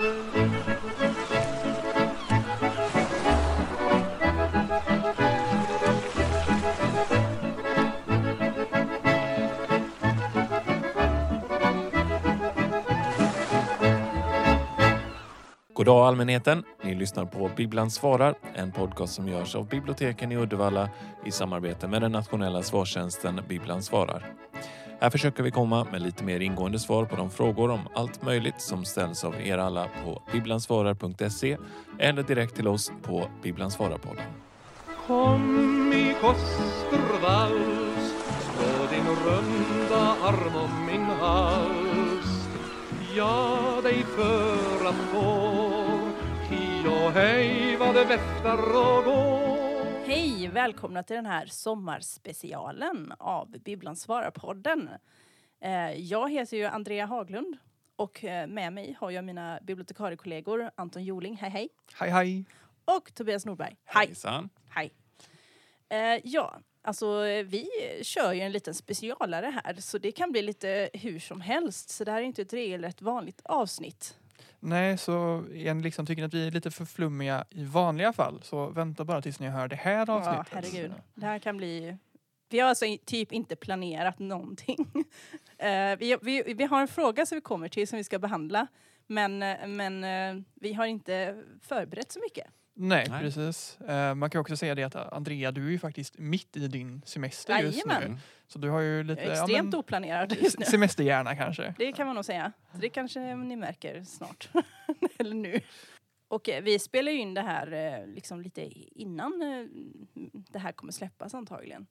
God dag allmänheten! Ni lyssnar på Bibblan svarar, en podcast som görs av biblioteken i Uddevalla i samarbete med den nationella svarstjänsten Bibblan svarar. Här försöker vi komma med lite mer ingående svar på de frågor om allt möjligt som ställs av er alla på bibblansvarar.se eller direkt till oss på bibblansvararpodden. Kom i kostervals, slå din runda arm om min hals. Jag dig föran går, hi och hej vad det väftar och går. Hej! Välkomna till den här sommarspecialen av Bibblan svarar-podden. Eh, Jag heter ju Andrea Haglund och eh, med mig har jag mina bibliotekariekollegor Anton Joling, hej hej, Hej hej! och Tobias Norberg, hej Hejsan! hej. Eh, Ja, alltså vi kör ju en liten specialare här så det kan bli lite hur som helst så det här är inte ett regelrätt vanligt avsnitt. Nej, så ni liksom tycker att vi är lite för flummiga i vanliga fall så vänta bara tills ni hör det här Ja, avsnittet. herregud. Det här kan bli... Vi har alltså typ inte planerat någonting. Eh, vi, vi, vi har en fråga som vi kommer till som vi ska behandla. Men, eh, men eh, vi har inte förberett så mycket. Nej, Nej. precis. Eh, man kan också säga det att Andrea, du är ju faktiskt mitt i din semester just Jajamän. nu. Så du har ju lite... Jag är ja, extremt men, oplanerad just nu. Semesterhjärna kanske. Det kan man nog säga. Så det kanske ni märker snart. Eller nu. Och eh, vi spelar ju in det här eh, liksom lite innan eh, det här kommer släppas antagligen.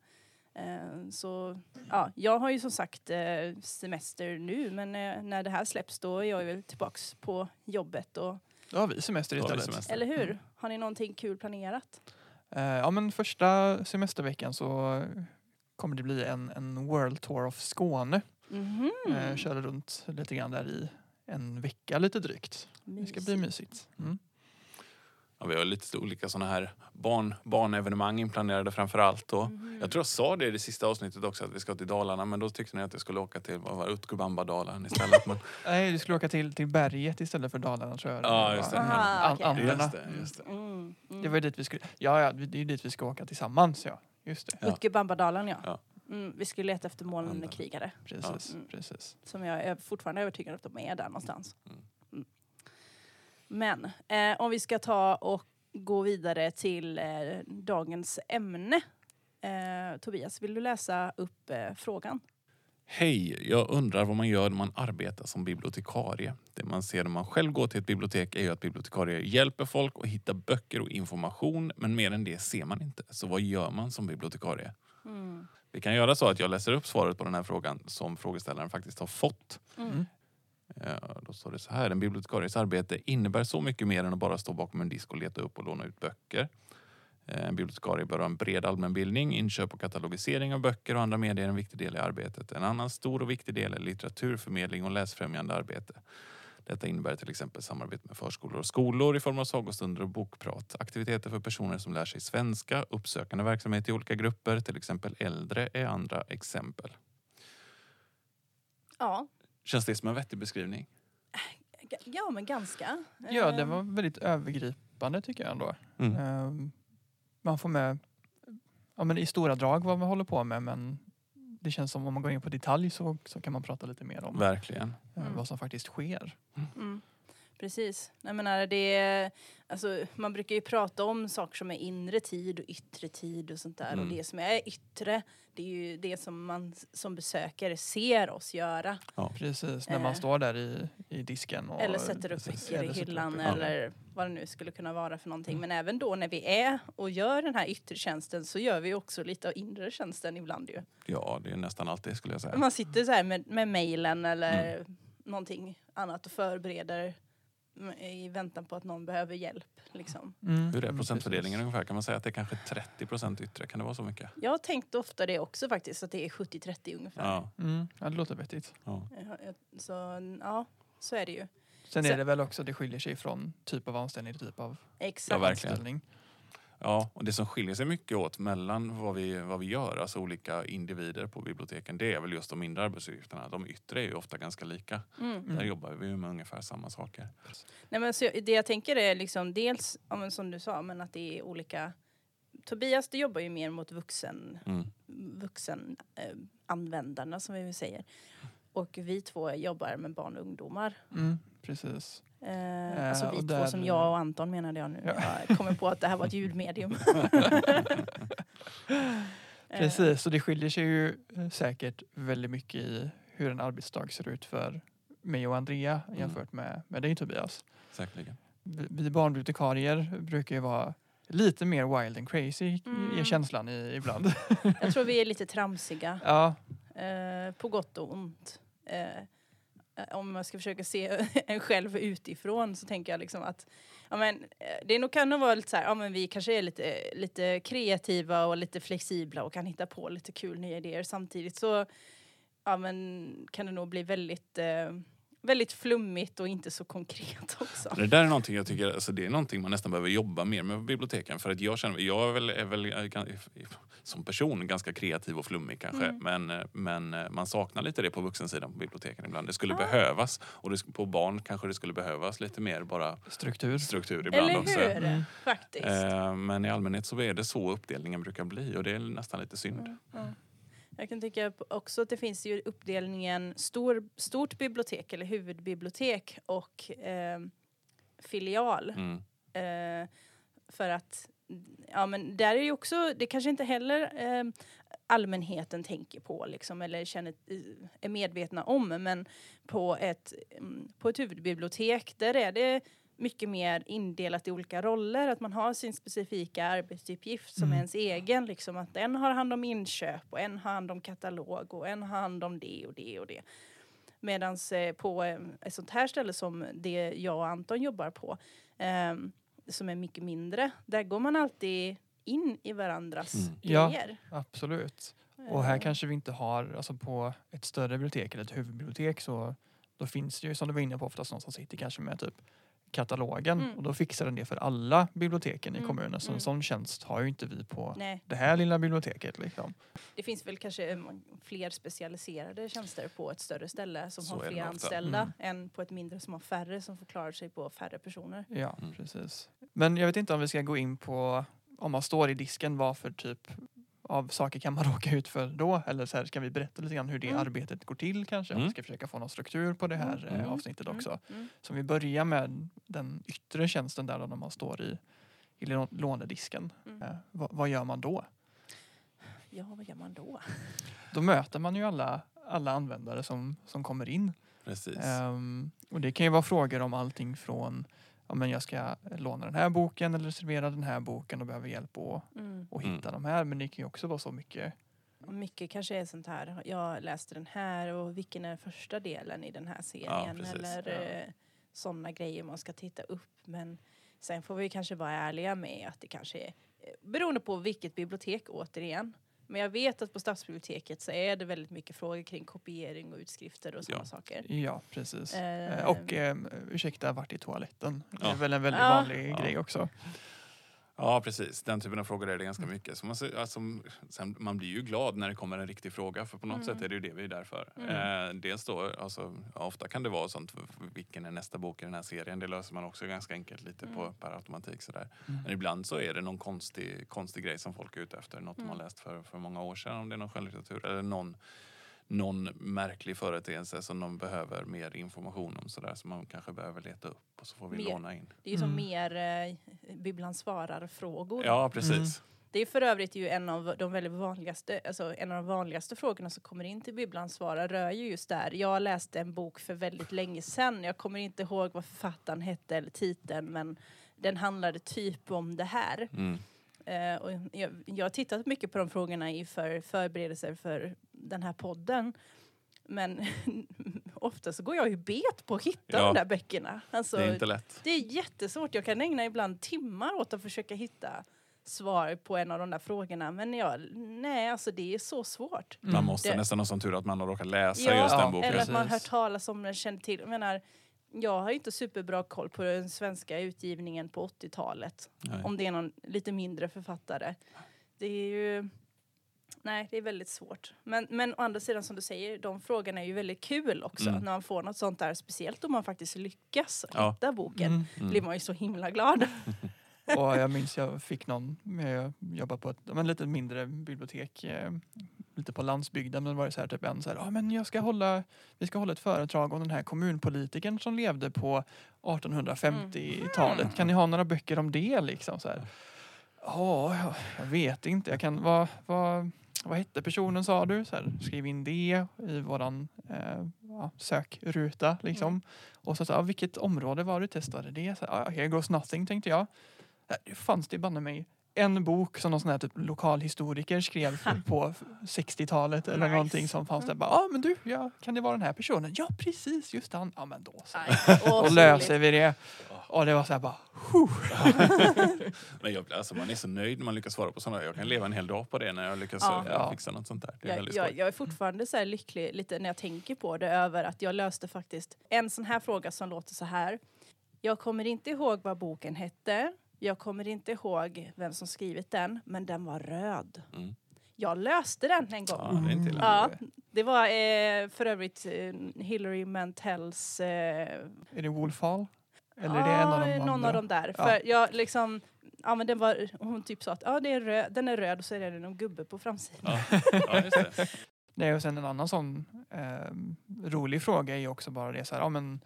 Eh, Så ja, jag har ju som sagt eh, semester nu men eh, när det här släpps då är jag väl tillbaks på jobbet och Då har vi semester Då har vi istället. semester. eller hur? Har ni någonting kul planerat? Eh, ja, men första semesterveckan så kommer det bli en, en World Tour of Skåne. Mhm. Eh, körde runt lite grann där i en vecka lite drygt. Det ska bli mysigt. Mm. Ja, vi har lite olika sådana här barn, barnevenemang inplanerade framför allt. Och Mhm. Jag tror jag sa det i det sista avsnittet också att vi ska till Dalarna men då tyckte ni att jag skulle åka till vad var det, Utgubambadalen istället. Men, Nej, du skulle åka till, till berget istället för Dalarna tror jag. Ja, just det. Aha, An- okej. Anderna. just det. Mm, mm. Det var ju dit vi skulle, ja, ja, det är ju dit vi ska åka tillsammans ja. Just det, Ja. Utgubambadalen ja. Ja. Mm, vi skulle leta efter molnkrigare. precis. Mm. precis. Som jag är fortfarande övertygad om att de är där någonstans. Men eh, om vi ska ta och gå vidare till eh, dagens ämne. Eh, Tobias, vill du läsa upp eh, frågan? Hej, jag undrar vad man gör när man arbetar som bibliotekarie. Det man ser när man själv går till ett bibliotek är ju att bibliotekarier hjälper folk att hitta böcker och information men mer än det ser man inte. Så vad gör man som bibliotekarie? Mm. Vi kan göra så att jag läser upp svaret på den här frågan som frågeställaren faktiskt har fått. Mm. Eh, då står det så här. En bibliotekaries arbete innebär så mycket mer än att bara stå bakom en disk och leta upp och låna ut böcker. Eh, en bibliotekarie bör ha en bred allmänbildning. Inköp och katalogisering av böcker och andra medier är en viktig del i arbetet. En annan stor och viktig del är litteraturförmedling och läsfrämjande arbete. Detta innebär till exempel samarbete med förskolor och skolor i form av sagostunder och bokprat. Aktiviteter för personer som lär sig svenska, uppsökande verksamhet i olika grupper, till exempel äldre, är andra exempel. Ja. Känns det som en vettig beskrivning? Ja, men ganska. Ja, det var väldigt övergripande tycker jag ändå. Mm. Ehm, man får med ja, men i stora drag vad man håller på med men det känns som om man går in på detalj så, så kan man prata lite mer om Verkligen. eh, Mm. vad som faktiskt sker. Mm. Precis. Jag menar, det är, alltså, man brukar ju prata om saker som är inre tid och yttre tid och sånt där. Mm. Och det som är yttre, det är ju det som man som besökare ser oss göra. Precis, när Eh. man står där i, i disken. Och, Eller sätter upp böcker i hyllan eller vad det nu skulle kunna vara för någonting. Men även då när vi är och gör den här yttre tjänsten så gör vi också lite av inre tjänsten ibland ju. Ja, det är nästan alltid skulle jag säga. Man sitter så här med, med mejlen eller någonting annat och förbereder i väntan på att någon behöver hjälp. Liksom. Mm, Hur är mm, procentfördelningen precis. ungefär? Kan man säga att det är kanske 30 procent yttre? Kan det vara så mycket? Jag har tänkt ofta det också faktiskt, att det är 70-30 ungefär. Ja. Mm, ja, det låter vettigt. ja. Så ja, så är det ju. Sen Så- är det väl också, det skiljer sig från typ av anställning till typ av Exakt. Ja, verkligen. anställning. Ja, och det som skiljer sig mycket åt mellan vad vi, vad vi gör, alltså olika individer på biblioteken, det är väl just de mindre arbetsuppgifterna. De yttre är ju ofta ganska lika. Mm. Där jobbar vi ju med ungefär samma saker. Nej, men så det jag tänker är liksom dels, ja, som du sa, men att det är olika... Tobias, du jobbar ju mer mot vuxen, Mm. vuxen eh, användarna som vi säger. Och vi två jobbar med barn och ungdomar. Mm, precis. Eh, alltså och vi två där- som jag och Anton menade jag nu. Ja. Jag kommer på att det här var ett ljudmedium. Eh, Precis, och det skiljer sig ju eh, säkert väldigt mycket i hur en arbetsdag ser ut för mig och Andrea Mm. jämfört med, med dig Tobias. Säkerligen. Vi vi barnbibliotekarier brukar ju vara lite mer wild and crazy Mm. är känslan i, ibland. Jag tror vi är lite tramsiga. ja, Eh, på gott och ont. Eh, Eh, om man ska försöka se en själv utifrån så tänker jag liksom att ja, men, eh, det nog kan nog vara lite så här, ja, men vi kanske är lite, lite kreativa och lite flexibla och kan hitta på lite kul nya idéer. Samtidigt så ja, men, kan det nog bli väldigt, eh, väldigt flummigt och inte så konkret också. Det där är någonting jag tycker, alltså det är någonting man nästan behöver jobba mer med på biblioteken. För att jag känner, jag är väl, är väl eh, som person ganska kreativ och flummig kanske. Mm. Men, eh, men eh, man saknar lite det på vuxensidan på biblioteken ibland. Det skulle Ah. behövas. Och det, på barn kanske det skulle behövas lite mer bara struktur. struktur ibland Eller också. hur? Mm. Faktiskt. Eh, Men i allmänhet så är det så uppdelningen brukar bli och det är nästan lite synd. Mm, ja. Jag kan tycka på- också att det finns ju uppdelningen stor, stort bibliotek eller huvudbibliotek och eh, filial. Mm. Eh, för att ja, men där är ju också, det kanske inte heller eh, allmänheten tänker på liksom, eller känner, eh, är medvetna om. Men på ett, mm, på ett huvudbibliotek där är det mycket mer indelat i olika roller. Att man har sin specifika arbetsuppgift som Mm. är ens egen. Liksom, att en har hand om inköp och en har hand om katalog och en har hand om det och det och det. Medan eh, på eh, ett sånt här ställe som det jag och Anton jobbar på ehm, som är mycket mindre, där går man alltid in i varandras Mm. Ja. grejer. Absolut. Och här Eh, kanske vi inte har, alltså på ett större bibliotek eller ett huvudbibliotek så då finns det ju som du var inne på oftast någon som sitter kanske med typ katalogen Mm. och då fixar den det för alla biblioteken i Mm, kommunen. Så en mm. sån tjänst har ju inte vi på Nej, det här lilla biblioteket. Liksom. det finns väl kanske eh, fler specialiserade tjänster på ett större ställe som Så har fler anställda Mm. än på ett mindre som har färre som får klara sig på färre personer. Ja, Mm. precis. Men jag vet inte om vi ska gå in på om man står i disken, vad för typ av saker kan man råka ut för då? Eller så här, ska vi berätta lite grann hur det Mm. arbetet går till kanske? Om vi Mm. ska försöka få någon struktur på det här Mm. eh, Mm. avsnittet också. Så vi börjar med den yttre tjänsten där då när man står i, i lå- lånedisken. Eh, vad, vad gör man då? Ja, vad gör man då? Då möter man ju alla, alla användare som, som kommer in. Precis. Ehm, och det kan ju vara frågor om allting från ja, men jag ska låna den här boken eller reservera den här boken och behöver hjälp att, Mm. att hitta de här. Men det kan ju också vara så mycket. Mycket kanske är sånt här, jag läste den här och vilken är första delen i den här serien precis. eller Ja. eh, sådana grejer man ska titta upp. Men sen får vi kanske vara ärliga med att det kanske är, eh, beroende på vilket bibliotek återigen. Men jag vet att på stadsbiblioteket så är det väldigt mycket frågor kring kopiering och utskrifter och sådana Ja. saker. Ja, precis. Eh, och eh, ursäkta, vart i toaletten? Det är Ja. väl en väldigt Ja. vanlig Ja. grej också. Ja, precis. Den typen av frågor är det ganska Mm. mycket. Så man, alltså, sen, man blir ju glad när det kommer en riktig fråga för på något Mm. sätt är det ju det vi är där för. Mm. Eh, dels då, alltså, ja, ofta kan det vara sånt, vilken är nästa bok i den här serien? Det löser man också ganska enkelt lite på Mm. per automatik. Sådär. Mm. Men ibland så är det någon konstig, konstig grej som folk är ute efter. Något de har Mm. läst för, för många år sedan, om det är någon skönlitteratur. Eller någon, någon märklig företeelse som de behöver mer information om. Sådär, som man kanske behöver leta upp och så får vi Mer. låna in. Det är ju som Mm. mer eh, Bibblan svarar-frågor. Ja, precis. Det är för övrigt ju en av de väldigt vanligaste, alltså en av de vanligaste frågorna som kommer in till Bibblan svarar rör ju just där. Jag läste en bok för väldigt länge sedan. Jag kommer inte ihåg vad författaren hette eller titeln men den handlade typ om det här. Mm. Eh, och jag, jag har tittat mycket på de frågorna i för förberedelser för den här podden. Men ofta så går jag ju bet på att hitta Ja. de där böckerna. Alltså, Det är inte lätt. det är jättesvårt. Jag kan ägna ibland timmar åt att försöka hitta svar på en av de där frågorna. Men jag, nej, alltså det är så svårt. Man måste Det- nästan ha sån tur att man har råkat läsa Ja, just den boken. Eller att man hört talas om den, känner till. Jag menar, Jag har inte superbra koll på den svenska utgivningen på 80-talet. Nej. Om det är någon lite mindre författare. Det är ju... Nej, det är väldigt svårt. Men, men å andra sidan som du säger, de frågorna är ju väldigt kul också. Mm. När man får något sånt där, speciellt om man faktiskt lyckas Ja. hitta boken. Mm. Mm. blir man ju så himla glad. Och jag minns jag fick någon, jag jobbade på ett men lite mindre bibliotek eh, lite på landsbygden. Men var det så här, typ en så här, ah, men jag ska hålla, vi ska hålla ett föredrag om den här kommunpolitikern som levde på 1850-talet. Kan ni ha några böcker om det liksom? Så här. Ja, jag- vet inte. Jag kan, vad, vad, vad hette personen sa du? Så här, skriv in det i våran eh, ja, sökruta liksom. Och så sa jag, vilket område var du testade det? Så ah, here goes nothing tänkte jag. Äh, Det fanns det banne mig en bok som någon sån här typ lokalhistoriker skrev på 60-talet eller Nice. någonting som fanns där. Ja ah, men du, ja, kan det vara den här personen? Ja precis, just han. Ja men då så. Och löser vi det. Och det var så här bara, Men jag, alltså man är så nöjd när man lyckas svara på sådana. Jag kan leva en hel dag på det när jag lyckas Ja. eh, Ja. fixa något sånt där. Det är Jag, väldigt jag, jag är fortfarande så här lycklig lite när jag tänker på det över att jag löste faktiskt en sån här fråga som låter så här. Jag kommer inte ihåg vad boken hette. Jag kommer inte ihåg vem som skrivit den, men den var röd. Mm. Jag löste den en gång. Ja, det är inte illa. Ja, det var eh, för övrigt eh, Hillary Mantels... Eh, är det Wolf Hall? Eller är det en av de någon andra? av dem där. Ja. För jag liksom, ja men den var, hon typ sa att ja, det är röd, den är röd och så är det någon gubbe på framsidan. Ja. Ja, just det. Nej, och sen en annan sån eh, rolig fråga är ju också bara det så här, ja men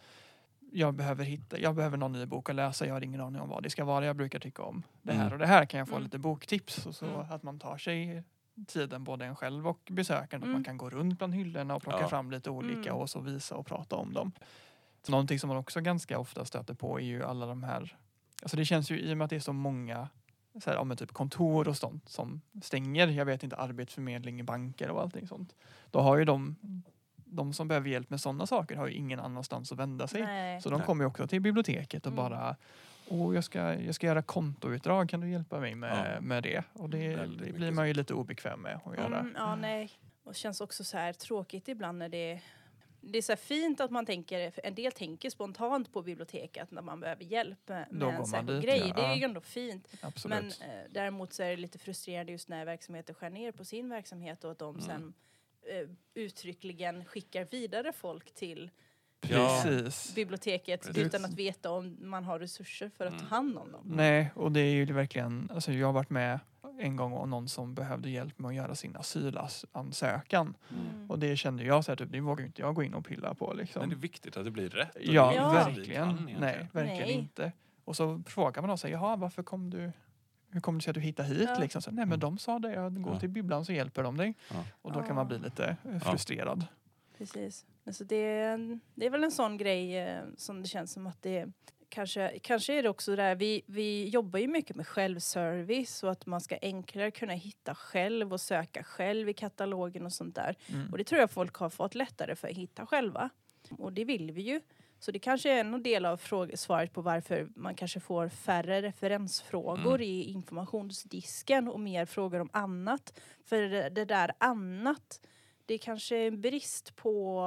jag behöver hitta, jag behöver någon ny bok att läsa, jag har ingen aning om vad det ska vara, jag brukar tycka om det här Mm. och det här, kan jag få Mm. lite boktips? Och så Mm. att man tar sig tiden, både en själv och besökaren, att man kan gå runt bland hyllorna och plocka Ja. fram lite olika Mm. och så visa och prata om dem. Så någonting som man också ganska ofta stöter på är ju alla de här, alltså det känns ju i och med att det är så många så här, ja, typ kontor och sånt som stänger. Jag vet inte, arbetsförmedling, banker och allting sånt. Då har ju de, de som behöver hjälp med sådana saker har ju ingen annanstans att vända sig. Nej. Så de Nej. kommer ju också till biblioteket och Mm. bara Åh, jag ska, jag ska göra kontoutdrag, kan du hjälpa mig med, Ja. med det? Och det, det blir man ju lite obekväm med att göra. Mm, ja, nej. Och det känns också så här tråkigt ibland när det det är så här fint att man tänker, en del tänker spontant på biblioteket när man behöver hjälp med, Då en särskild dit, grej. ja. Det är ju ändå fint. Absolut. Men eh, däremot så är det lite frustrerande just när verksamheter skär ner på sin verksamhet och att de Mm. sen uttryckligen skickar vidare folk till Ja. Precis. biblioteket Precis. utan att veta om man har resurser för att Mm. ta hand om dem. Nej, och det är ju verkligen, alltså jag har varit med en gång om någon som behövde hjälp med att göra sin asylansökan. Mm. Och det kände jag så här, typ, det vågar ju inte jag gå in och pilla på liksom. Men det är viktigt att det blir rätt. Ja, Ja. verkligen. kan. Nej, verkligen Nej. inte. Och så frågar man sig, jaha, varför kom du hur kom det sig att du hittade hit? Ja. Liksom? Så, Nej men de sa det, gå Ja. till bibblan så hjälper de dig. Ja. Och då kan man bli lite eh, frustrerad. Precis. Alltså det, är- det är väl en sån grej eh, som det känns som att det Kanske, kanske är det också där, vi, vi jobbar ju mycket med självservice och att man ska enklare kunna hitta själv och söka själv i katalogen och sånt där. Mm. Och det tror jag folk har fått lättare för att hitta själva. Och det vill vi ju. Så det kanske är en del av svaret på varför man kanske får färre referensfrågor Mm. i informationsdisken och mer frågor om annat. För det, det där annat, det är kanske är en brist på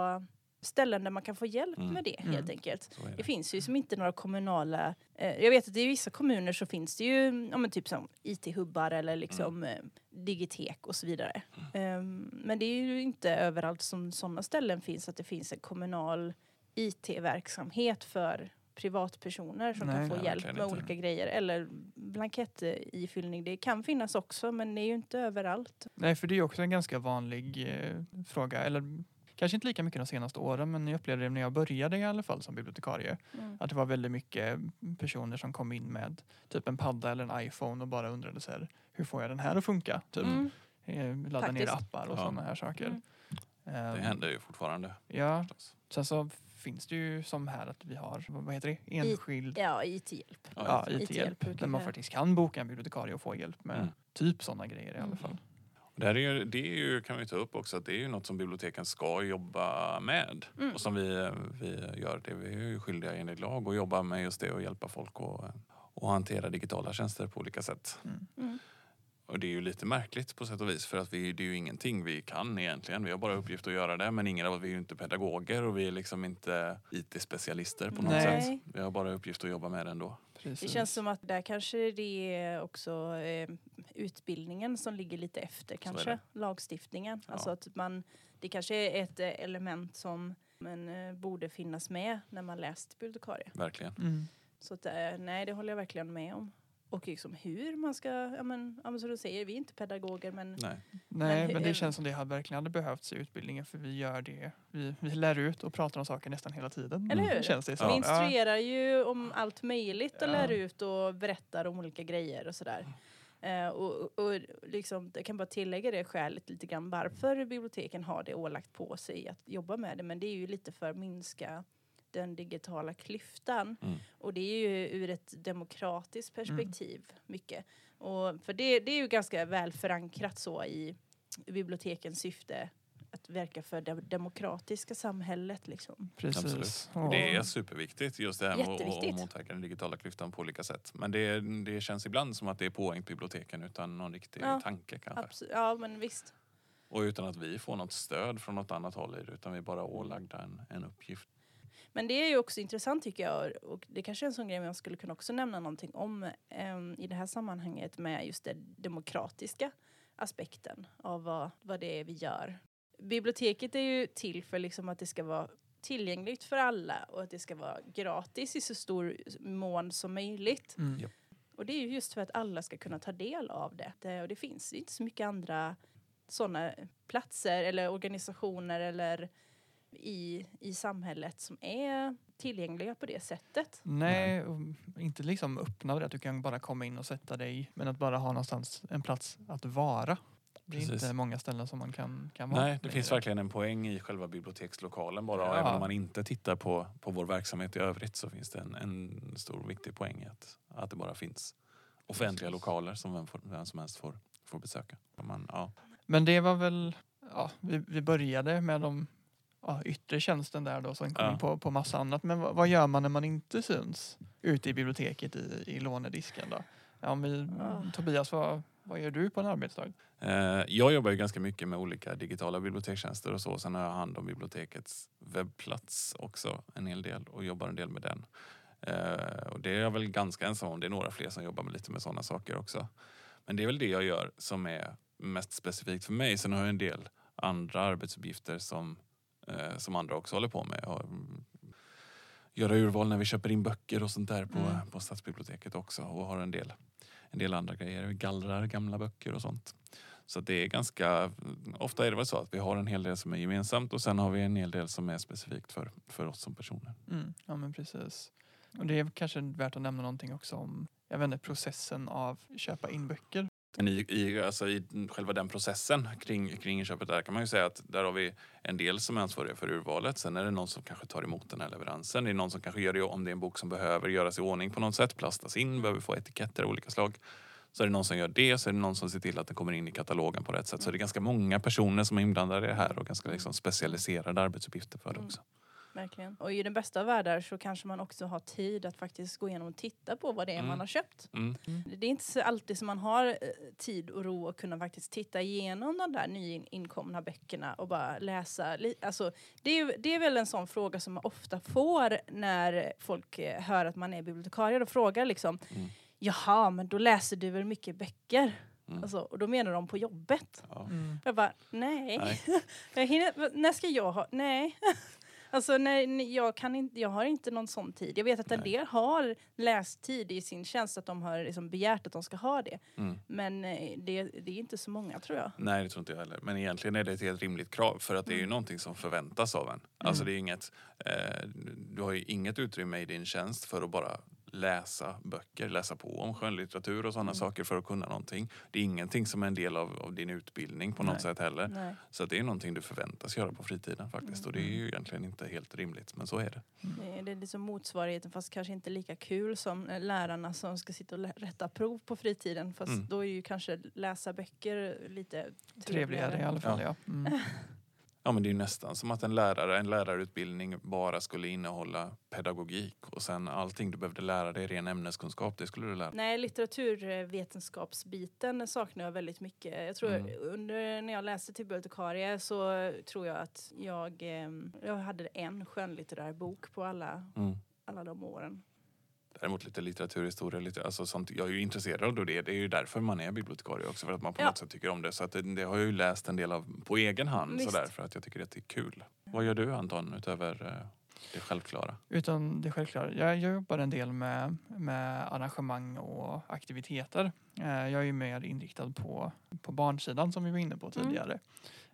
ställen där man kan få hjälp Mm. med det Mm. helt enkelt. Det det. finns ju som inte några kommunala... Eh, jag vet att i vissa kommuner så finns det ju ja, men typ som IT-hubbar eller liksom Mm. eh, digitek och så vidare. Ehm, men det är ju inte överallt som sådana ställen finns att det finns en kommunal IT-verksamhet för privatpersoner som Nej, kan få nej, hjälp med inte. olika grejer. Eller blankettifyllning. Det kan finnas också men det är ju inte överallt. Nej, för det är ju också en ganska vanlig eh, fråga. Eller kanske inte lika mycket de senaste åren, men jag upplevde det när jag började i alla fall som bibliotekarie. Mm. Att det var väldigt mycket personer som kom in med typ en padda eller en iPhone och bara undrade så här, hur får jag den här att funka? Typ. Mm. Eh, ladda ner Faktiskt. appar och Ja. sådana här saker. Mm. Det Ehm, händer ju fortfarande. Ja, förstås. sen så finns det ju som här att vi har, vad heter det, enskild Ja, IT-hjälp. ja, IT-hjälp brukar Där man faktiskt kan boka en bibliotekarie och få hjälp med Mm. typ sådana grejer i alla Mm. fall. Det, här är ju, det är ju, kan vi ta upp också, att det är ju något som biblioteken ska jobba med. Mm. Och som vi, vi gör, det vi är ju skyldiga enligt lag att jobba med just det och hjälpa folk att och hantera digitala tjänster på olika sätt. Mm. Och det är ju lite märkligt på sätt och vis för att vi, det är ju ingenting vi kan egentligen. Vi har bara uppgift att göra det men ingen av oss, vi är ju inte pedagoger och vi är liksom inte IT-specialister på något Nej. sätt. Vi har bara uppgift att jobba med det ändå. Precis. Det känns som att där kanske det är också eh, utbildningen som ligger lite efter kanske. Lagstiftningen. Ja. Alltså att man, det kanske är ett eh, element som men, eh, borde finnas med när man läst bibliotekarie. Verkligen. Mm. Så att, eh, nej, det håller jag verkligen med om. Och liksom hur man ska, ja men, ja, men som du säger, vi är inte pedagoger men Nej. Nej, hur- men det känns som det hade verkligen hade behövts i utbildningen för vi gör det. Vi, vi lär ut och pratar om saker nästan hela tiden. Eller hur? Känns det vi som. Ja. instruerar ju om allt möjligt och Ja. lär ut och berättar om olika grejer och sådär. Eh, och, och liksom, jag kan bara tillägga det skälet lite grann varför biblioteken har det ålagt på sig att jobba med det. Men det är ju lite för att minska den digitala klyftan. Mm. Och det är ju ur ett demokratiskt perspektiv mycket. Och för det, det är ju ganska väl förankrat så i bibliotekens syfte att verka för det demokratiska samhället liksom. Precis. Absolut. Och- Det är superviktigt just det här med att- motverka den digitala klyftan på olika sätt. Men det, det känns ibland som att det är påhängt biblioteken utan någon riktig Ja. tanke kanske. Abs- ja men visst. Och utan att vi får något stöd från något annat håll i det utan vi är bara ålagda en, en uppgift. Men det är ju också intressant tycker jag och det kanske är en sån grej man skulle kunna också nämna någonting om em, i det här sammanhanget med just den demokratiska aspekten av vad, vad det är vi gör. Biblioteket är ju till för liksom att det ska vara tillgängligt för alla och att det ska vara gratis i så stor mån som möjligt. Mm. Japp. Och det är ju just för att alla ska kunna ta del av det. det och det finns inte så mycket andra sådana platser eller organisationer eller i, i samhället som är tillgängliga på det sättet. Nej, inte liksom öppna det att du kan bara komma in och sätta dig men att bara ha någonstans en plats att vara. Det är Precis. inte många ställen som man kan, kan vara. Nej, det finns verkligen en poäng i själva bibliotekslokalen bara. Ja. Även om man inte tittar på, på vår verksamhet i övrigt så finns det en, en stor viktig poäng i att, att det bara finns offentliga Precis. lokaler som vem, får, vem som helst får, får besöka. Man, ja. Men det var väl, ja, vi, vi började med de ja, yttre tjänsten där då, sen kom Ja. in på, på massa annat. Men vad, vad gör man när man inte syns ute i biblioteket i, i lånedisken då? Ja, om vi, Ah. Tobias, vad, vad gör du på en arbetsdag? Eh, Jag jobbar ju ganska mycket med olika digitala bibliotekstjänster och så. Sen har jag hand om bibliotekets webbplats också en hel del och jobbar en del med den. Eh, Och det är jag väl ganska ensam om. Det är några fler som jobbar med lite med sådana saker också. Men det är väl det jag gör som är mest specifikt för mig. Sen har jag en del andra arbetsuppgifter som, eh, som andra också håller på med. Har, mm, göra urval när vi köper in böcker och sånt där på, Mm. på stadsbiblioteket också och har en del, en del andra grejer. Vi gallrar gamla böcker och sånt. Så det är ganska, ofta är det väl så att vi har en hel del som är gemensamt och sen har vi en hel del som är specifikt för, för oss som personer. Mm, ja men precis. Och det är kanske värt att nämna någonting också om jag vet inte, processen av köpa in böcker. Men i, i, alltså i själva den processen kring, kring inköpet där kan man ju säga att där har vi en del som är ansvariga för urvalet. Sen är det någon som kanske tar emot den här leveransen. Det är någon som kanske gör det om det är en bok som behöver göras i ordning på något sätt, plastas in, behöver få etiketter av olika slag. Så är det någon som gör det, så är det någon som ser till att den kommer in i katalogen på rätt sätt. Så det är ganska många personer som är inblandade i det här och ganska liksom specialiserade arbetsuppgifter för det Mm. Verkligen. Och i den bästa av världar så kanske man också har tid att faktiskt gå igenom och titta på vad det är Mm. man har köpt. Mm. Det är inte så alltid som man har eh, tid och ro att kunna faktiskt titta igenom de där nyinkomna böckerna och bara läsa. Alltså, det, är, det är väl en sån fråga som man ofta får när folk eh, hör att man är bibliotekarie och frågar liksom Mm. Jaha, men då läser du väl mycket böcker? Mm. Alltså, och då menar de på jobbet. Ja. Mm. Jag bara, nej. Nej. Jag hinner, när ska jag ha, nej. Alltså nej, jag, kan inte, jag har inte någon sån tid. Jag vet att en Nej. del har lästid i sin tjänst, att de har liksom begärt att de ska ha det. Mm. Men eh, det, det är inte så många tror jag. Nej, det tror inte jag heller. Men egentligen är det ett helt rimligt krav för att det är ju Mm. någonting som förväntas av en. Alltså Mm. det är inget, eh, du har ju inget utrymme i din tjänst för att bara läsa böcker, läsa på om skönlitteratur och sådana Mm. saker för att kunna någonting. Det är ingenting som är en del av, av din utbildning på något Nej. sätt heller. Nej. Så att det är någonting du förväntas göra på fritiden faktiskt. Och det är ju egentligen inte helt rimligt, men så är det. Det är- Det är liksom motsvarigheten fast kanske inte lika kul som eh, lärarna som ska sitta och rätta prov på fritiden. Fast Mm. då är ju kanske läsa böcker lite Trevligare i alla fall ja. Mm. Ja, men det är nästan som att en lärare, en lärarutbildning bara skulle innehålla pedagogik och sen allting du behövde lära dig, ren ämneskunskap, det skulle du lära dig. Nej, litteraturvetenskapsbiten saknar jag väldigt mycket. Jag tror Mm. under när jag läste till bibliotekarie så tror jag att jag, eh, jag hade en skönlitterär bok på alla, Mm. alla de åren. Däremot lite litteraturhistoria, lite, alltså sånt, jag är ju intresserad av det. Det är ju därför man är bibliotekarie också, för att man på Ja. något sätt tycker om det. Så att det, det har jag ju läst en del av på egen hand Visst. sådär, för att jag tycker att det är kul. Vad gör du Anton, utöver eh, det självklara? Utan det självklara. Jag, jag jobbar en del med, med arrangemang och aktiviteter. Eh, jag är ju mer inriktad på, på barnsidan som vi var inne på Mm. tidigare.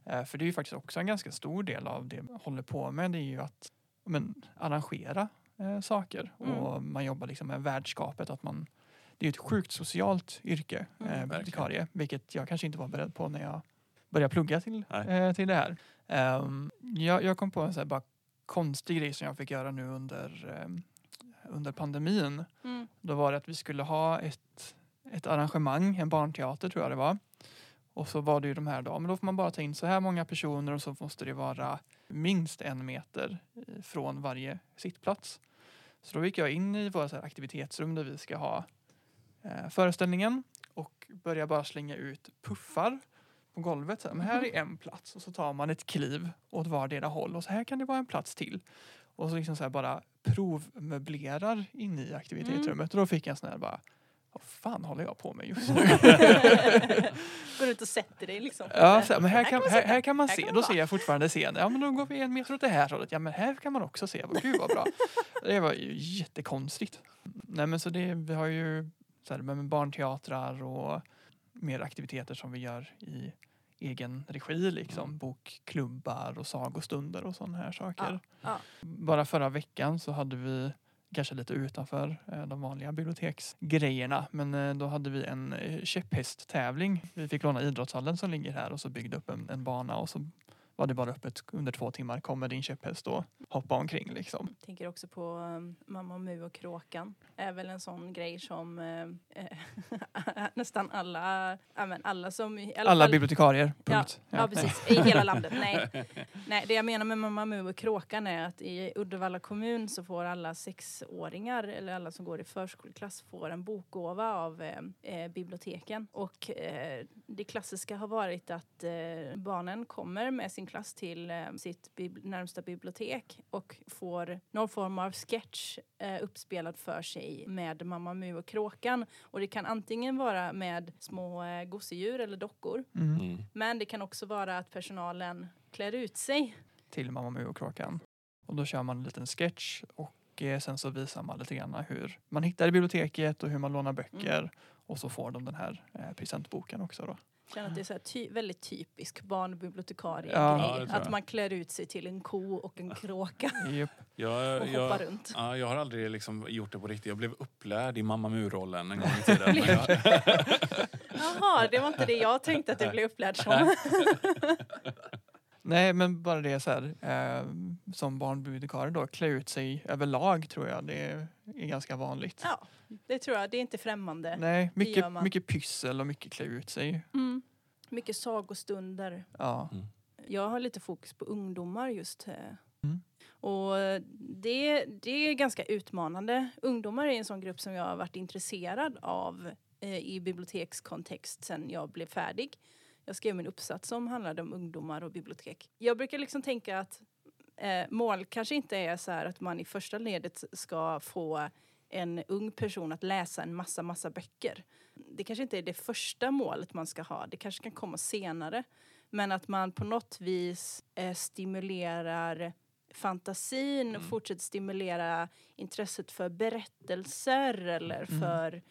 Eh, för det är ju faktiskt också en ganska stor del av det man håller på med. Det är ju att men, arrangera eh, saker. Mm. Och man jobbar liksom med värdskapet. Att man, det är ett sjukt socialt yrke, Mm. eh, bibliotekarie. Vilket jag kanske inte var beredd på när jag började plugga till, eh, till det här. Ehm, jag, jag kom på en så bara konstig grej som jag fick göra nu under, ehm, under pandemin. Mm. Då var det att vi skulle ha ett, ett arrangemang, en barnteater tror jag det var. Och så var det ju de här då, men då får man bara ta in så här många personer och så måste det vara minst en meter i- från varje sittplats. Så då gick jag in i våra så här aktivitetsrum där vi ska ha eh, föreställningen och började bara slänga ut puffar på golvet. Så här, men här är en plats och så tar man ett kliv åt vardera håll och så här kan det vara en plats till. Och så liksom så här bara provmöblerar inne i aktivitetsrummet. Och då fick jag en sån här bara, vad fan håller jag på med just nu? Går ut och sätter dig liksom. Ja, men här kan, här, här kan man Här se, kan man då ser jag fortfarande scenen. Ja men då går vi en meter åt det här hållet. Ja men här kan man också se. Gud vad bra. Det var ju jättekonstigt. Nej men så det, vi har ju så här, med barnteatrar och mer aktiviteter som vi gör i egen regi liksom. Bokklubbar och sagostunder och sådana här saker. ja. Bara förra veckan så hade vi kanske lite utanför eh, de vanliga biblioteksgrejerna. Men eh, då hade vi en eh, käpphästtävling. Vi fick låna idrottshallen som ligger här och så byggde upp en, en bana och så var det bara öppet under två timmar. Kommer din käpphäst och hoppa omkring liksom. Tänker också på um, Mamma Mu och Kråkan. Är väl en sån grej som eh, nästan alla, ja, men alla som... i alla Alla fall- bibliotekarier, punkt. Ja, precis. I hela landet. Nej. Nej, det jag menar med Mamma Mu och Kråkan är att i Uddevalla kommun så får alla sexåringar eller alla som går i förskoleklass får en bokgåva av eh, eh, biblioteken. Och eh, det klassiska har varit att eh, barnen kommer med sin klass till eh, sitt bib- närmsta bibliotek och får någon form av sketch eh, uppspelad för sig med Mamma Mu och Kråkan. Och det kan antingen vara med små eh, gosedjur eller dockor. Mm. Mm. Men det kan också vara att personalen klär ut sig. Till Mamma Mu och Kråkan. Och då kör man en liten sketch och eh, sen så visar man lite grann hur man hittar i biblioteket och hur man lånar böcker. Mm. Och så får de den här eh, presentboken också då. Jag känner att det är så ty- väldigt typisk barnbibliotekarie Ja, jag. Att man klär ut sig till en ko och en kråka Japp. Jag, och jag, hoppar runt. ja, jag har aldrig liksom gjort det på riktigt. Jag blev upplärd i Mamma Mu-rollen en gång i tiden. Jag, Jaha, det var inte det jag tänkte att det blev upplärd som. Nej, men bara det så här, eh, som barnbibliotekarie då, klä ut sig överlag tror jag det är, är ganska vanligt. Ja, det tror jag. Det är inte främmande. Nej, mycket, mycket pyssel och mycket klä ut sig. Mm. Mycket sagostunder. Ja. Jag har lite fokus på ungdomar just. eh. Mm. Och det, det är ganska utmanande. Ungdomar är en sån grupp som jag har varit intresserad av eh, i bibliotekskontext sen jag blev färdig. Jag skrev min uppsats som handlade om ungdomar och bibliotek. Jag brukar liksom tänka att eh, mål kanske inte är så att man i första ledet ska få en ung person att läsa en massa, massa böcker. Det kanske inte är det första målet man ska ha. Det kanske kan komma senare. Men att man på något vis eh, stimulerar fantasin och Mm. fortsätter stimulera intresset för berättelser eller Mm. för mm,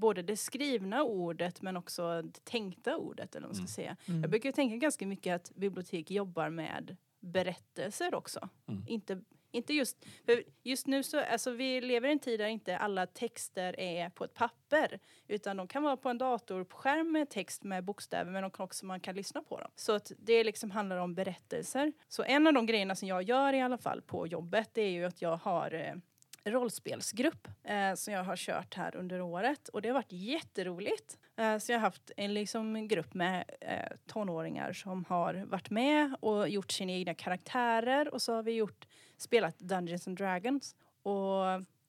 både det skrivna ordet men också det tänkta ordet. Eller vad man ska Mm. säga. Mm. Jag brukar tänka ganska mycket att bibliotek jobbar med berättelser också. Mm. Inte, inte just, för just nu så, alltså vi lever i en tid där inte alla texter är på ett papper. Utan de kan vara på en dator på skärm med text med bokstäver men de kan också, man kan lyssna på dem. Så att det liksom handlar om berättelser. Så en av de grejerna som jag gör i alla fall på jobbet det är ju att jag har eh, rollspelsgrupp eh, som jag har kört här under året och det har varit jätteroligt. Eh, så jag har haft en liksom, grupp med eh, tonåringar som har varit med och gjort sina egna karaktärer och så har vi gjort, spelat Dungeons and Dragons och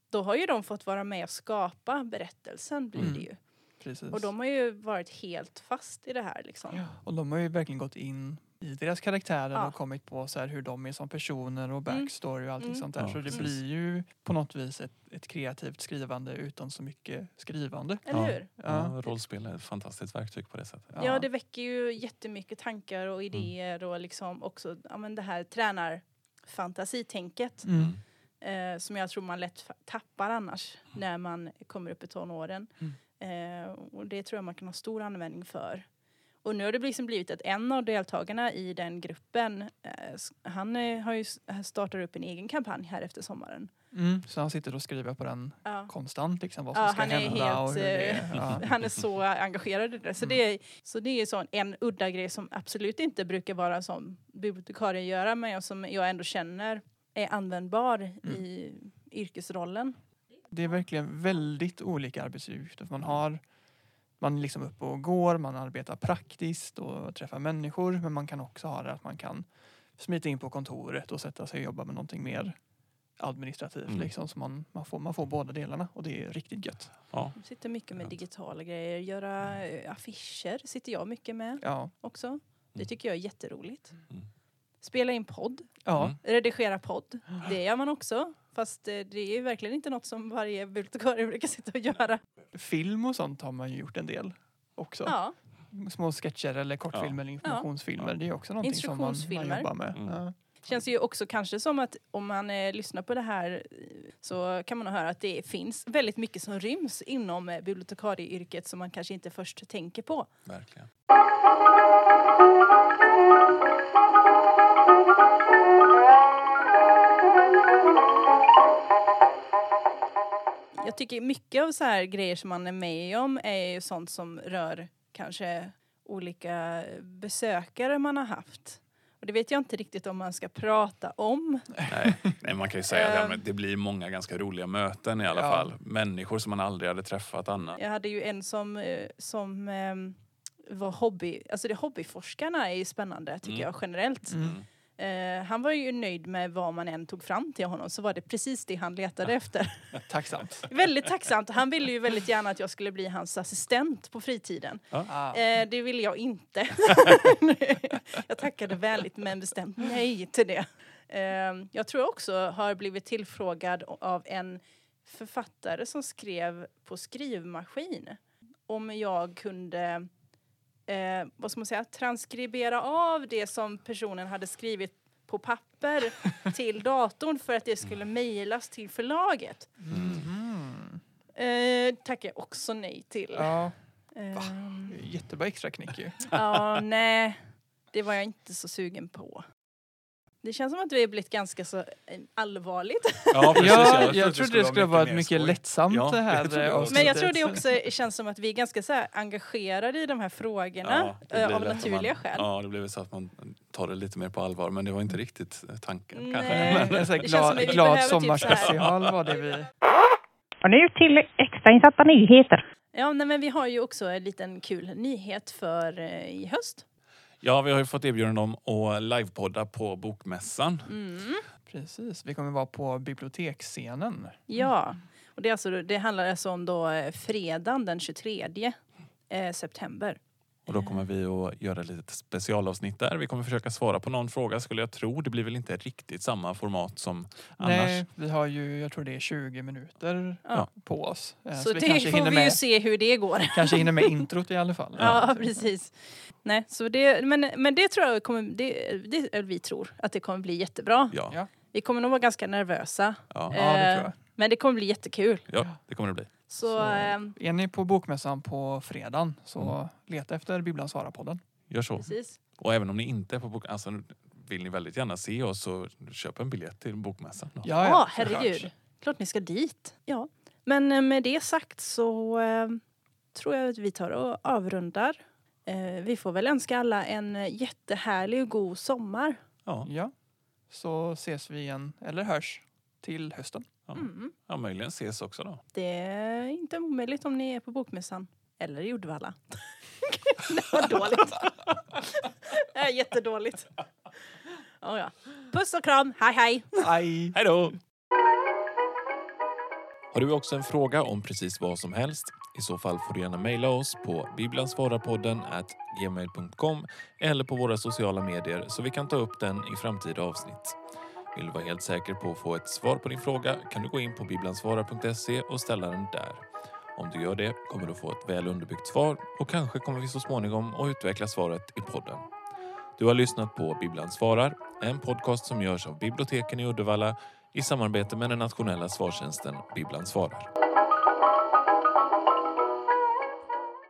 då har ju de fått vara med och skapa berättelsen blir Mm. det ju. Precis. Och de har ju varit helt fast i det här liksom. Ja, och de har ju verkligen gått in i deras karaktärer Ja. och kommit på så här hur de är som personer och backstory och allting Mm. sånt där. Ja, så det precis. blir ju på något vis ett, ett kreativt skrivande utan så mycket skrivande. Eller hur? Ja, Ja, rollspel är ett fantastiskt verktyg på det sättet. Ja, det väcker ju jättemycket tankar och idéer och liksom också ja, men det här tränarfantasitänket Mm. eh, som jag tror man lätt tappar annars när man kommer upp i tonåren. Eh, och det tror jag man kan ha stor användning för. Och nu har det liksom blivit att en av deltagarna i den gruppen, eh, han eh, har ju startat upp en egen kampanj här efter sommaren. Mm. Så han sitter och skriver på den Ja. konstant liksom vad som Ja, ska han är hända och helt, hur det eh, är. Ja. Han är så engagerad i det. Så Mm. det är, så det är sån, en udda grej som absolut inte brukar vara som bibliotekarie göra men som jag ändå känner är användbar Mm. i yrkesrollen. Det är verkligen väldigt olika arbetsuppgifter. Man har man är liksom uppe och går, man arbetar praktiskt och träffar människor men man kan också ha det att man kan smita in på kontoret och sätta sig och jobba med någonting mer administrativt. Mm. Liksom, så man, man, får, man får båda delarna och det är riktigt gött. Ja, Jag sitter mycket med digitala grejer, göra eh, affischer sitter jag mycket med Ja, också. Det Mm. tycker jag är jätteroligt. Mm. Spela in podd, ja. Mm. redigera podd, det gör man också. Fast eh, det är ju verkligen inte något som varje bibliotekarie brukar sitta och göra. film och sånt har man ju gjort en del också. Ja, Små sketcher eller kortfilmer eller informationsfilmer. Ja. Det är också någonting som man, man jobbar med. Mm. Ja. Känns ju också kanske som att om man eh, lyssnar på det här eh, så kan man höra att det finns väldigt mycket som ryms inom eh, bibliotekarieyrket som man kanske inte först tänker på. verkligen. Jag tycker mycket av så här grejer som man är med om är ju sånt som rör kanske olika besökare man har haft. Och det vet jag inte riktigt om man ska prata om. Nej, nej, man kan ju säga det. Ehm. Men det blir många ganska roliga möten i alla Ja. fall. Människor som man aldrig hade träffat annars. Jag hade ju en som, eh, som ehm, var hobby, alltså det hobbyforskarna är ju spännande tycker Mm. jag generellt. Mm. Eh, han var ju nöjd med vad man än tog fram till honom så var det precis det han letade efter. Tacksamt. väldigt tacksamt. Han ville ju väldigt gärna att jag skulle bli hans assistent på fritiden. Ah. Eh, det ville jag inte. jag tackade vänligt men bestämt nej till det. Eh, jag tror jag också har blivit tillfrågad av en författare som skrev på skrivmaskin om jag kunde eh, vad ska man säga, transkribera av det som personen hade skrivit på papper till datorn för att det skulle mejlas till förlaget. Mhm. Eh, tackar jag också nej till. Ja, Ehm, jättebra extra knick ju. Ja, nej. Det var jag inte så sugen på. Det känns som att vi har blivit ganska så eh, allvarligt. Ja, precis. Ja, Jag jag trodde det skulle vara mycket skoj. lättsamt Ja, det här jag eh. Men jag tror det också känns som att vi är ganska så här engagerade i de här frågorna det eh, av naturliga man, skäl. Ja, det blir väl så att man tar det lite mer på allvar. Men det var inte riktigt tanken kanske. Nej. Men, En sån här Det känns som glad, att vi glad typ sommarspecial var det vi... Och nu till extrainsatta nyheter. Ja, nej, men vi har ju också en liten kul nyhet för i höst. Ja, vi har ju fått erbjudande om att livepodda på Bokmässan. Mm. Precis, vi kommer vara på biblioteksscenen. Ja, och det, är alltså, det handlar alltså om då eh, fredagen den 23 eh, september. Och då kommer vi att göra ett litet specialavsnitt där. Vi kommer försöka svara på någon fråga skulle jag tro. Det blir väl inte riktigt samma format som annars. Nej, vi har ju, jag tror det är 20 minuter Ja. på oss. Eh, Så, vi det kanske får vi ju med, se hur det går. kanske hinner med introt i alla fall. Ja, precis. Nej, så det, men, men det tror jag kommer, det, det, vi tror att det kommer bli jättebra. Ja, Ja. Vi kommer nog vara ganska nervösa. ja, Ja, det Eh, tror jag. Men det kommer bli jättekul. ja, det kommer det bli. Så, Så- ehm, Är ni på Bokmässan på fredagen så Mm. leta efter Bibblan Svara-podden. Gör så. precis. Och även om ni inte är på bok... Alltså, vill ni väldigt gärna se oss så köp en biljett till Bokmässan. då. Ja, såklart. herregud. Klart ni ska dit. Ja. Men eh, med det sagt så eh, tror jag att vi tar och avrundar. Eh, vi får väl önska alla en eh, jättehärlig och god sommar. Ja, Ja, så ses vi igen, eller hörs, till hösten. Ja. Mm. Ja, möjligen ses också då. Det är inte omöjligt om ni är på Bokmässan. Eller i Uddevalla. det var dåligt. det är jättedåligt. Oh, ja. Puss och kram, hej hej! Aj. Hej då! Har du också en fråga om precis vad som helst? I så fall får du gärna mejla oss på biblansvararpodden gmail.com eller på våra sociala medier så vi kan ta upp den i framtida avsnitt. Vill du vara helt säker på att få ett svar på din fråga kan du gå in på biblansvarar.se och ställa den där. Om du gör det kommer du få ett väl underbyggt svar och kanske kommer vi så småningom att utveckla svaret i podden. Du har lyssnat på Bibblan svarar, en podcast som görs av biblioteken i Uddevalla i samarbete med den nationella svartjänsten Bibblan svarar.